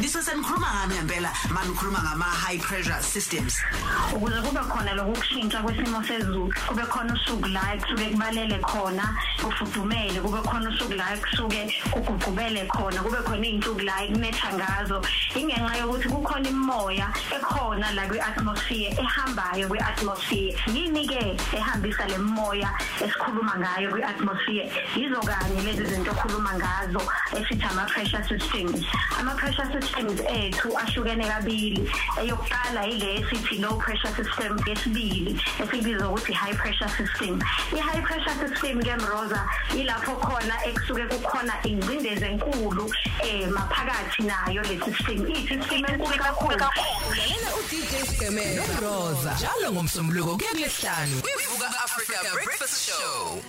nisesenikhuluma ngani ngempela manikhuluma ngama high pressure systems. Ukuze kube khona lokushintsha kwesimo sezulu kube khona usuku la kusuke kubalele khona kufudumele kube khona usuku la kusuke kuguqubele khona kube khona izinsuku la kunetha ngazo. Ingenxa yokuthi kukhona imimoya ekhona la kwi-atmosphere ehambayo kwi-atmosphere. Yini ke ehambisa le moya esikhuluma ngayo kwi-atmosphere? Yizo kanye lezi zinto okhuluma ngazo esithi ama pressure systems. Ama pressure systems ethu ahlukene kabili. Eyokuqala ile esithi low pressure system yesibili esibiza ukuthi high pressure system. I high pressure system ke mroza ilapho khona ekusuke kukhona ingcindezi enkulu eh maphakathi nayo le system. I system enkulu kakhulu. Lalela uDJ Skeme noRosa njalo ngomsombuluko kuya kulesihlanu kwivuka Africa Breakfast Show.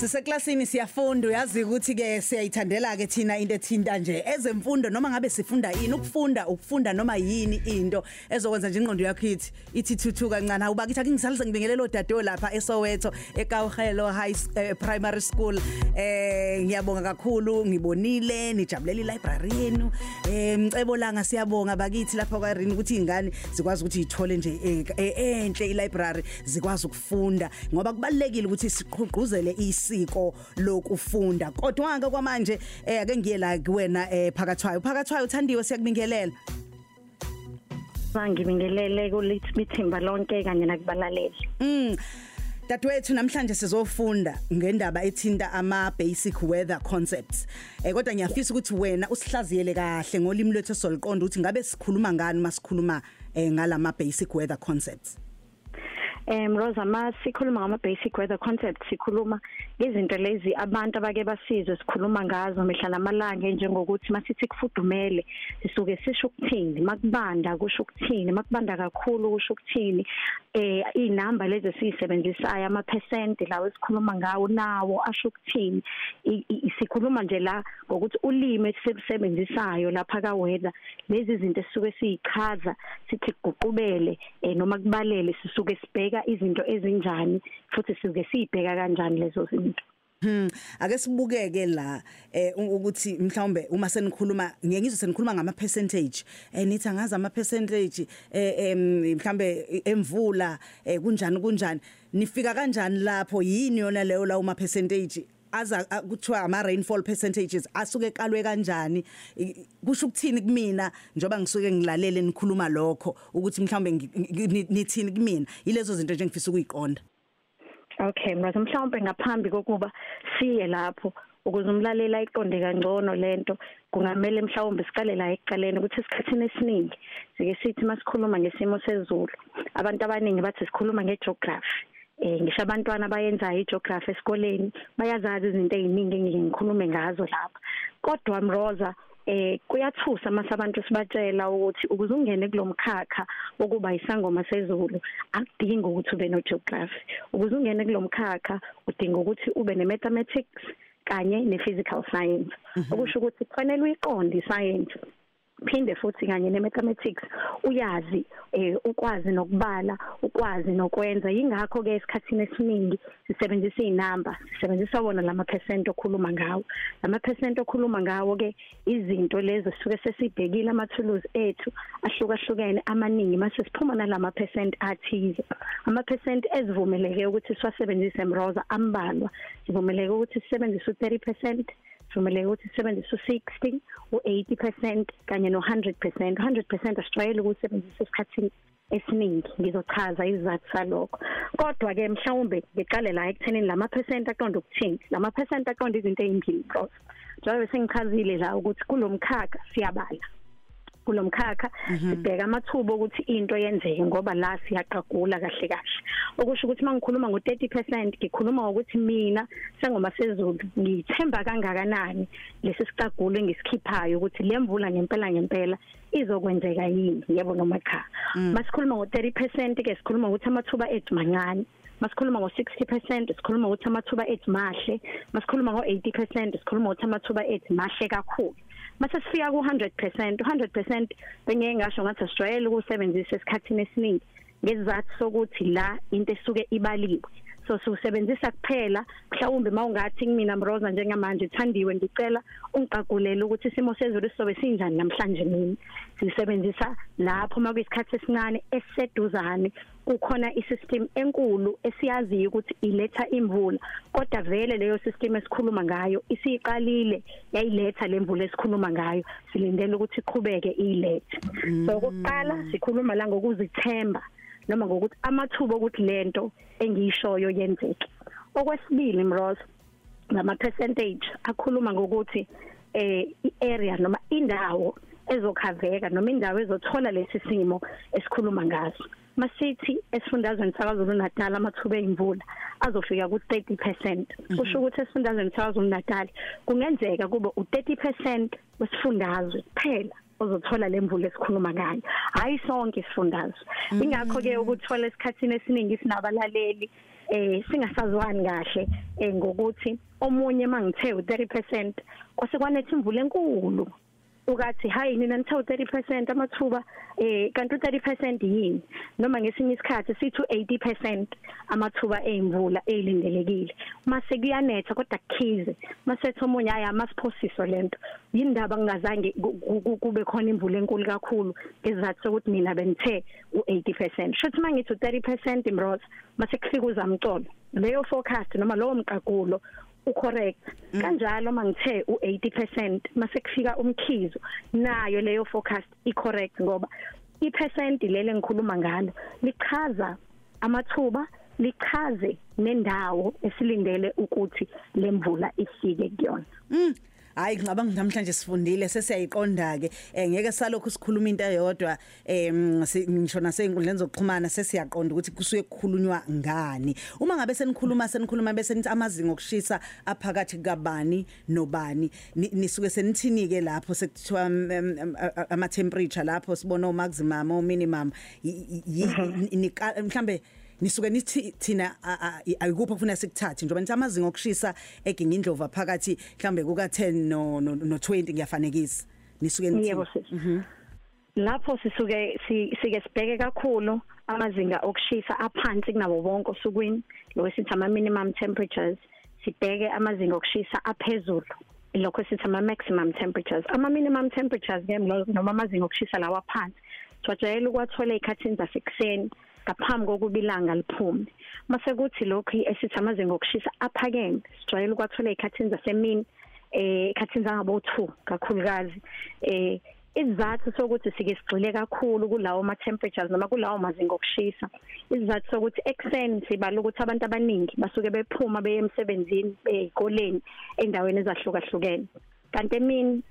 Siseklasini siyafunda uyazi ukuthi ke siyayithandela ke thina into ethinta nje ezemfundo noma ngabe sifunda yini ukufunda ukufunda noma yini into ezokwenza nje ingqondo yakho ithi ithi thuthuka kancane awuba kithi akingisalise ngibingelele odadewabo lapha eSoweto eKawhelo High eh, Primary School. Eh ngiyabonga kakhulu ngibonile nijabulela ilibrary yenu. Eh mcebo langa siyabonga bakithi lapha kwaRini ukuthi ingane zikwazi ukuthi ithole nje eh, eh, enhle ilibrary zikwazi ukufunda. Ngoba kubalekile ukuthi siqhuquzele isiko lokufunda kodwa ke kwamanje eh ake ngiye la kuwena eh phakathwayo phakathwayo uthandiwe siyakubingelela ngibingelele kulithimba lonke kanye nakubalaleli Mm. Dadwethu namhlanje sizofunda ngendaba ethinta ama basic weather concepts. Eh kodwa ngiyafisa ukuthi wena usihlaziyele kahle ngolimi lwethu soliqonda ukuthi ngabe sikhuluma ngani masikhuluma eh ngalama basic weather concepts. Um Rosa ma sikhuluma ngama basic weather concepts sikhuluma ngezinto lezi abantu abake basizwe sikhuluma ngazo mihla namalanga njengokuthi masithi kufudumele sisuke sisho ukuthini? Makubanda kusho ukuthini? Makubanda kakhulu kusho ukuthini? Eh inamba lezi siyisebenzisayo ama percent lawo esikhuluma ngawo nawo asho ukuthini? Sikhuluma nje la ngokuthi ulimi esisebenzisayo lapha ka weather lezi zinto esisuke siyichaza sithi guqubele eh, noma kubalele sisuke sibheka izinto ezinjani futhi sisuke siyibheka kanjani lezo zinto. Hmm ake sibukeke la eh ukuthi mhlawumbe uma senikhuluma ngiyengizwe senikhuluma ngama percentage eh nithi angazi ama percentage eh mhlawumbe emvula eh kunjani kunjani. Nifika kanjani lapho? Yini yona leyo la uma percentage aza kuthiwa ama rainfall percentages asuke kalwe kanjani? Kusho ukuthini kumina? Njoba ngisuke ngilalele nikhuluma lokho ukuthi mhlawumbe nithini kumina? Yilezo zinto nje ngifisa ukuyiqonda. Okay manje mhlawumbe ngaphambi kokuba siye lapho ukuze umlalela iqonde kangcono lento kungamele mhlawumbe siqale la ekuqaleni ukuthi esikhathini esiningi sike sithi masikhuluma ngesimo sezulu abantu abaningi bathi sikhuluma ngegeography eh ngisho abantwana bayenzayo igeography esikoleni bayazazi izinto eziningi engike ngikhulume ngazo lapha. Kodwa mroza eh kuyathusa mase abantu sibatshela ukuthi ukuze ungene kulomkhakha ukuba isangoma sezulu akudingi ukuthi ube no geography ukuze ungene kulomkhakha udinga ukuthi ube ne mathematics kanye ne physical science okusho ukuthi kufanele uyiqonde science phinde futhi kanye ne-mathematics uyazi eh ukwazi nokubala ukwazi nokwenza. Yingakho ke esikhathini esiningi sisebenzisa izinamba sisebenzisa wona lama percent okhuluma ngawo. Lama percent okhuluma ngawo ke izinto lezo sisuke sesibhekile ama tools ethu ahlukahlukene amaningi. Mase siphuma nalama percent athize. Ama percent ezivumeleke ukuthi siwasebenzise emroza ambalwa. Sivumeleke ukuthi sisebenzise u30% sivumeleke ukuthi sisebenzise u60 u80% kanye no100% 100% asijwayele ukusebenzisa esikhathini esiningi. Ngizochaza izizathu salokho. Kodwa ke mhlawumbe ngiqale la ekuthenini lama percent aqonda ukuthini? Lama percent aqonda izinto ezimbili bros njengoba sengichazile la ukuthi kulomkhakha siyabala. Kulomkhakha sibheka amathuba ukuthi into yenzeke ngoba la siyaqagula kahle kahle. Okusho ukuthi mangikhuluma ngo30% ngikhuluma ngokuthi mina sengoma sezulu ngithemba kangakanani lesi siqagulo engisikhiphayo ukuthi lemvula ngempela ngempela izokwenzeka yini? Yebo noma cha. Masikhuluma ngo30% ke sikhuluma ukuthi amathuba ethu mancane masikhuluma ngo60% sikhuluma ukuthi amathuba ethu mahle. Masikhuluma ngo80% sikhuluma ukuthi amathuba ethu mahle kakhulu. Mase sifika ku 100% 100% bengeke ngasho ngathi asijwayele ukusebenzisa esikhathini esiningi ngesizathu sokuthi la into esuke ibaliwe. So siwusebenzisa kuphela. Mhlawumbe mawungathi kumina Mroza njengamanje Thandiwe ngicela ungiqagulele ukuthi isimo sezulu sizobe sinjani namhlanje nini. Sisebenzisa lapho makuyisikhathi esincane esiseduzane kukhona isystem enkulu esiyaziyo ukuthi iletha imvula kodwa vele leyo system esikhuluma ngayo isiqalile yayiletha lemvula esikhuluma ngayo silindele ukuthi iqhubeke iyilethe. So okokuqala sikhuluma la ngokuzithemba noma ngokuthi amathuba ukuthi lento engiyishoyo yenzeke. Okwesibili mrose ngama percentage akhuluma ngokuthi eh iarea noma indawo ezokhaveka noma indawo ezothola lesi simo esikhuluma ngaso. Masithi esifundazweni saKwaZulu Natal amathuba emvula azofika ku30% kusho ukuthi esifundazweni saKwaZulu Natal kungenzeka kube u30% wesifundazwe kuphela ozothola lemvula esikhuluma ngayo. Hayi sonke isifundazwe. Ingakho ke ukuthola esikhatsini esiningi sinabalaleli eh singasazwani kahle eh ngokuthi omunye mangithe u30% kwase kwanethe imvula enkulu. Ukathi hayi nina nithe u30% amathuba eh kanti u30% yini? Noma ngesinye isikhathi sithi u80% amathuba ezimvula ezilindelekile mase kuyanetha kodwa kukhize masethe omunye hayi amasiphosiso lento yindaba ngingazange kube khona imvula enkulu kakhulu ngesizathu sokuthi mina bengithe u80% shothi mangithi u30% imrose mase kufika uzamcolo leyo forecast noma lowo mqagulo ucorrect. Kanjalo mangithe u80% mase kufika umkhizo nayo leyo forecast icorrect ngoba ipercent lele ngikhuluma ngalo lichaza amathuba lichaze nendawo esilindele ukuthi lemvula ifike kuyona. Hayi ngicabanga namhlanje sifundile sesiyayiqonda ke ngeke salokhu sikhuluma into eyodwa ngisho nasey'nkundleni zokuxhumana sesiyaqonda ukuthi kusuke kukhulunywa ngani. Uma ngabe senikhuluma senikhuluma bese nithi amazinga okushisa aphakathi kabani nobani. Nisuke senithini ke lapho sekuthiwa ama temperature lapho sibona o maximum o minimum mhlambe nisuke nithi thina ayikuphi kufuna sikuthathe njengoba nithi amazinga okushisa eginga indlova phakathi mhlambe kuka 10 no no 20 ngiyafanekisa nisuke nithi yebo lapho sisuke sike sibheke kakhulu amazinga okushisa aphansi kunabo bonke osukwini. Lokho sithi ama minimum temperatures sibheke amazinga okushisa aphezulu. Lokho sithi ama maximum temperatures. Ama minimum temperatures ke noma amazinga okushisa lawa phansi twajayela ukwathola ezikhathini zasekuseni. Ngaphambi kokuba ilanga liphume. Mase kuthi lokhu esithi amazinga okushisa aphakeme sijwayele ukwathola ezikhathini zasemini eh ekhathini zangabo 2 kakhulukazi. Eh izathu sokuthi sike sigxile kakhulu kulawo ma temperatures noma kulawo mazinga okushisa izathu sokuthi ekseni sibala ukuthi abantu abaningi basuke bephuma beye emsebenzini beyikoleni endaweni ezahlukahlukene. Kanti emini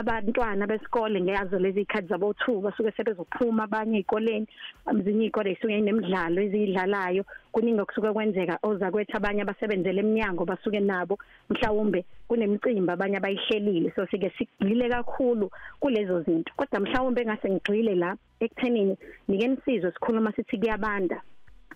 abantwana besikole ngeyazo lezi ikhathi zabo 2 basuke sebezophuma abanye ezikoleni ezinye izikole isuke inemidlalo ezidlalayo kuningi okusuke kwenzeka oza kwethu abanye abasebenzele eminyango basuke nabo. Mhlawumbe kunemicimbi abanye abayihlelile so sike sigxile kakhulu kulezo zinto. Kodwa mhlawumbe engase ngigxile la ekuthenini nike nisizwe sikhuluma sithi kuyabanda.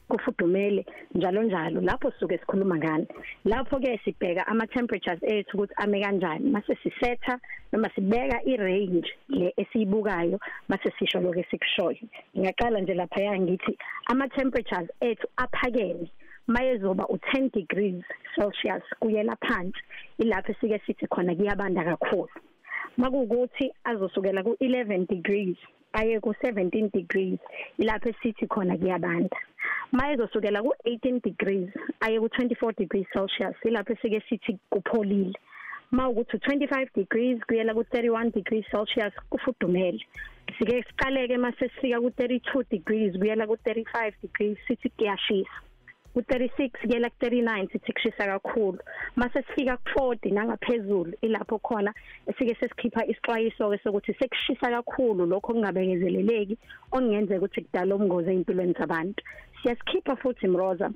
Kufudumele njalo njalo lapho sisuke sikhuluma ngani. Lapho ke sibheka ama temperatures ethu ukuthi ame kanjani. Mase sisetha noma sibeka irange le esiyibukayo mase sisho lokho esikushoyo. Ngiyaqala nje lapha ya ngithi ama temperatures ethu aphakeme mayezoba u10 degrees Celsius kuyela phansi ilapho sike sithi khona kuyabanda kakhulu. Makuwukuthi azosukela ku11 degrees aye ku17 degrees ilapho esithi khona kuyabanda. Mayezosukela ku18 degrees aye ku24 degrees Celsius ilapho sike sithi kupholile. Mawukuthi 25 degrees kuyela ku31 degrees Celsius kufudumele. Sike siqaleke mase sifika ku32 degrees kuyela ku35 degrees sithi kuyashisa. U36 kuyela ku39 sithi kushisa kakhulu. Mase sifika ku40 nangaphezulu ilapho khona esike sesikhipha isixwayiso ke sokuthi sekushisa kakhulu lokho kungabekezeleleki okungenzeka ukuthi kudala ubungozi empilweni zabantu. Siyasikhipha futhi mroza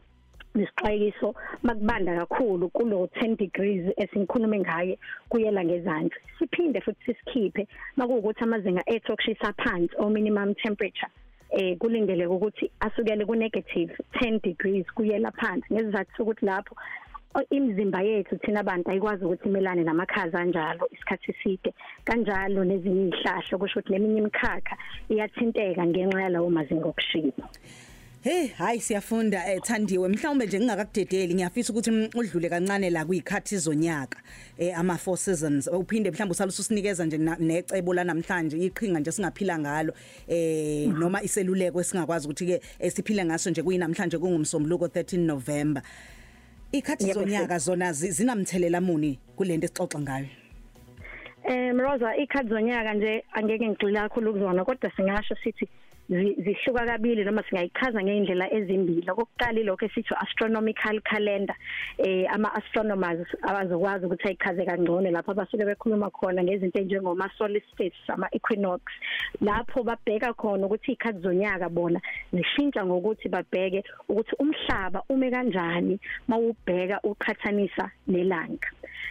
nesixwayiso makubanda kakhulu kulo 10 degrees esinkhulume ngaye kuyela ngezansi. Siphinde futhi sisikhiphe makuwukuthi amazinga ethu okushisa phansi o minimum temperature. Eh kulindeleke ukuthi asukele ku negative 10 degrees kuyela phansi. Ngesizathu sokuthi lapho imizimba yethu thina abantu ayikwazi ukuthi imelane namakhaza kanjalo isikhathi eside. Kanjalo nezinye izihlahla kusho ukuthi neminye imikhakha iyathinteka ngenxa yalawo mazinga okushisa Hey hayi siyafunda eh Thandiwe. Mhlawumbe nje ngingakakudedeli ngiyafisa ukuthi mm, udlule kancane la kuyikhathi zonyaka eh ama four seasons. Uphinde mhlawumbe usalusa usinikeza nje na- necebo la namhlanje iqhinga nje singaphila ngalo eh noma iseluleko esingakwazi ukuthi ke eh, siphile ngaso nje kuyinamhlanje kungumsombuluko 13 November. Ikhathi Yebo, zonyaka zona zi- zinamthelela muni kulento esixoxa ngayo? Eh Rosa ikhadi zonyaka nje angeke ngigxila kakhulu kuzona kodwa singasho sithi zi- zihluka kabili noma singayichaza ngeindlela ezimbili. Okokuqala lokho esithi astronomical calendar eh ama astronomers abazokwazi ukuthi ayichaze kangcono lapho abasuke bekhuluma khona ngezinto njengoma solstice ama equinox lapho babheka khona ukuthi ikhadi zonyaka bona zishintsha ngokuthi babheke ukuthi umhlaba ume kanjani mawubheka uqhathanisa nelanga.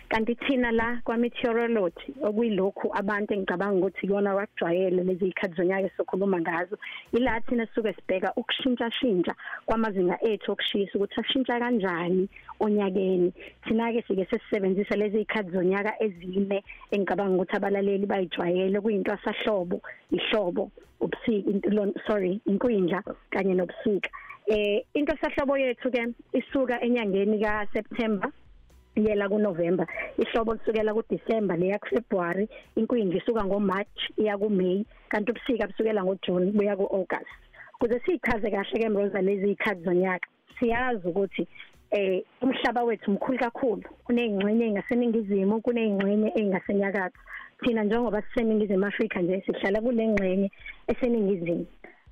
Kanti thina la kwa meteorology okuyilokhu abantu engicabanga ukuthi yona wakujwayele lezi ikhadi zonyaka esikhuluma ngazo ila thina suke sibheka ukushintsha shintsha kwamazinga ethu okushisa ukuthi ashintsha kanjani onyakeni. Thina ke sike sesebenzisa lezi ikhadi zonyaka ezine engicabanga ukuthi abalaleli bayijwayele kuyinto asahlobo ihlobo ubusika lo- sorry inkwindla kanye nobusika. Eh into sahlobo yethu ke isuka enyangeni ka September yela kuNovember ihlobo kusukela kuDecember leya kuFebruary inkwindla isuka ngoMarch iya kuMay kanti ubusika busukela ngoJune buya kuAugust. Kuze sichaze kahle ke Mroza lezi ikhadi zonyaka siyazi ukuthi eh umhlaba wethu mkhulu kakhulu kunezingxenye engaseningizimu kunezingxenye engasenyakatho thina njengoba siseningizimu Afrika nje sihlala kulengxenye eseningizimu.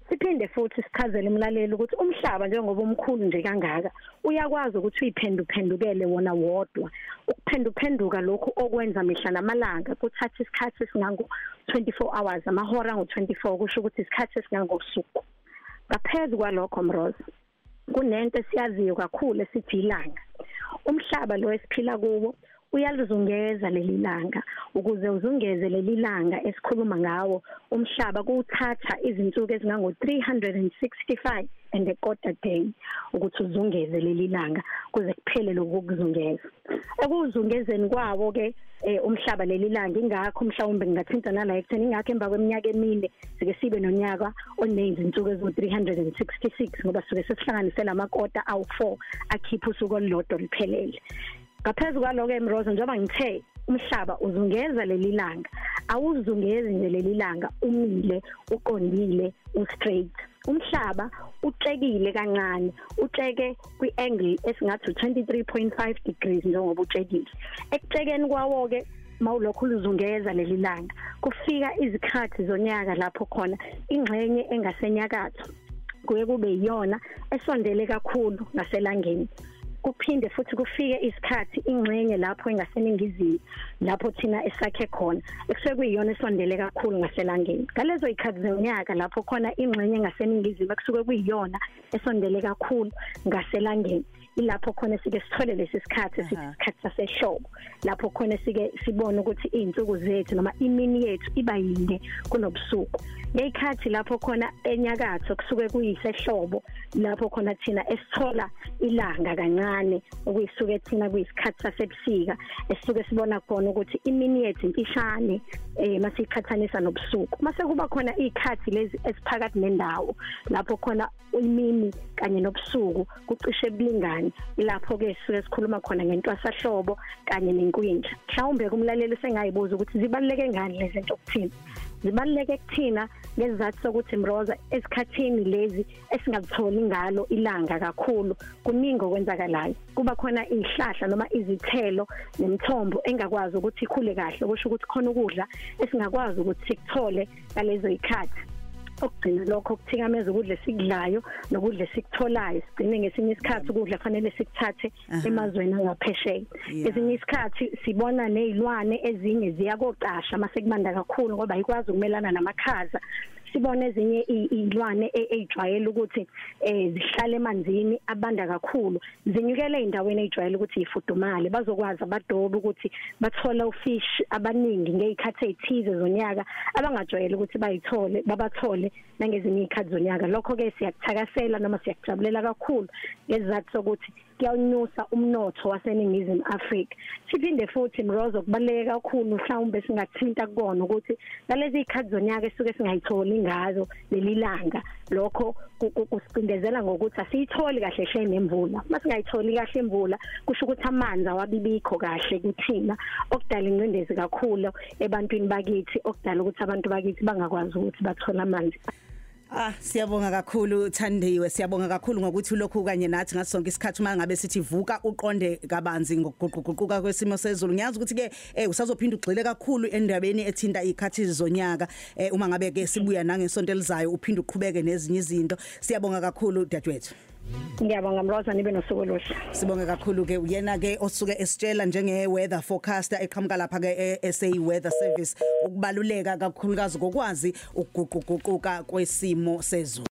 Siphinde futhi sichazele umlaleli ukuthi umhlaba njengoba umkhulu nje kangaka uyakwazi ukuthi uyiphenduphendukele wona wodwa. Ukuphenduphenduka lokhu okwenza mihla namalanga kuthatha isikhathi esingango 24 hours amahora ngo24 kusho ukuthi isikhathi esingangosuku. Ngaphezulu kwalokho mroza kunento esiyaziyo kakhulu esithi ilanga umhlaba lo esiphila kuwo uyalizungeza leli langa ukuze uzungeze leli langa esikhuluma ngawo umhlaba kuwuthatha izinsuku ezingango 365 and a quarter day ukuthi uzungeze leli langa kuze kuphele lokuzungeza ekuzungezeni kwawo ke eh, umhlaba leli langa ingakho mhlawumbe ngingathinta nala ekutheni ingakho emva kweminyaka emine sike sibe nonyaka onezinsuku ezo 366 ngoba suke sesihlanganise lamakota awu4 akhipha usuku olulodwa liphelele ngaphezulu kwaloko emrozo njengoba ngithe umhlaba uzungeza leli langa awuzungezi nje leli langa umile uqondile ustraight. Umhlaba uxekile kancane uxeke kwiangle esingathi 23.5 degrees njengoba utshekile ekuxekeni kwawo ke mawulokhu uzungeza leli langa kufika izikhathi zonyaka lapho khona ingxenye engasenyakatho kuye kube yiyona esondele kakhulu ngaselangeni. Kuphinde futhi kufike isikhathi ingxenye lapho engaseningizimu lapho thina esakhe khona. Ekusuke kuyiyona esondele kakhulu ngaselangeni. Ngalezo ikhathi zonyaka lapho khona ingxenye engaseningizimu ekusuke kuyiyona esondele kakhulu ngaselangeni. Ilapho khona sike sithole lesi sikhathi sisikhathi sasehlobo. Lapho khona sike sibone ukuthi izinsuku zethu noma imini yethu iba yinde kunobusuku. Ngekhathi lapho khona enyakatho kusuke kuyisehlobo lapho khona thina esithola ilanga kancane okuyisuke thina kuyisikhathi sasebusika esisuke sibona khona ukuthi imini yethu impishane eh masiqhathanisa nobusuku. Mase kuba khona izikhathi lezi esiphakathi nendawo lapho khona imini kanye nobusuku kucishe bulingane lapho ke sisuke sikhuluma khona ngentwasahlobo kanye nenkwindla mhlawumbe kumlaleli sengayibuza ukuthi zibaluleke ngani lezi zinto kuthina? Zibaluleke kuthina? Ngesizathu sokuthi mroza esikhathini lezi esingazitholi ngalo ilanga kakhulu kuningi okwenzakalayo. Kuba khona izihlahla noma izithelo nemithombo engakwazi ukuthi ikhule kahle kusho ukuthi khona ukudla esingakwazi ukuthi sikuthole ngalezo ikhathi okugcina lokho kuthikameza ukudla esikudlayo nokudla esiktholayo sigcine ngesinye isikhathi ukudla fanele sikuthathe emazweni angaphesheya. Yeah. esinye isikhathi sibona nezilwane ezinye ziyakoqasha mase kubanda kakhulu ngoba ayikwazi ukumelana namakhaza. Sibone ezinye i- iy'lwane e- ey'jwayele ukuthi eh zihlale emanzini abanda kakhulu. Zinyukele ey'ndaweni ey'jwayele ukuthi yifudumale. Bazokwazi abadobi ukuthi bathola ufish abaningi ngey'khathi ey'thize zonyaka abangajwayele ukuthi bayithole babathole nangezinye iy'khathi zonyaka. Lokho-ke siyakuthakasela noma siyakujabulela kakhulu ngesizathu sokuthi kuyawunyusa umnotho waseningizimu Afrika. Siphinde futhi mrozo kubaleka kakhulu mhlawumbe singathinta kubona ukuthi ngalezi ikhathi zonyaka esuke singayitholi ngazo lelilanga lokho ku- ku- kusicindezela ngokuthi asiyitholi kahle hle nemvula. Masingayitholi kahle imvula kusho ukuthi amanzi awabibikho kahle kuthina. Okudala ingcindezi kakhulu ebantwini bakithi okudala ukuthi abantu bakithi bangakwazi ukuthi bathole amanzi. Ah siyabonga kakhulu Thandiwe. Siyabonga kakhulu ngokuthi lokhu kanye nathi ngathi sonke isikhathi uma ngabe sithi vuka uqonde kabanzi ngokuguquguquka kwesimo sezulu. Ngiyazi ukuthi ke eh usazophinda ugxile kakhulu endabeni ethinta ikhathi zonyaka. Eh uma ngabe ke sibuya nangesonto elizayo uphinde uqhubeke nezinye izinto. Siyabonga kakhulu dadewethu. Ngiyabonga mroza nibe nosuku oluhle. Sibonge kakhulu ke uyena ke osuke esitshela njenge weather forecaster eqhamuka lapha ke SA Weather Service. Ukubaluleka kakhulukazi kokwazi ukuguquguquka kwesimo sezulu.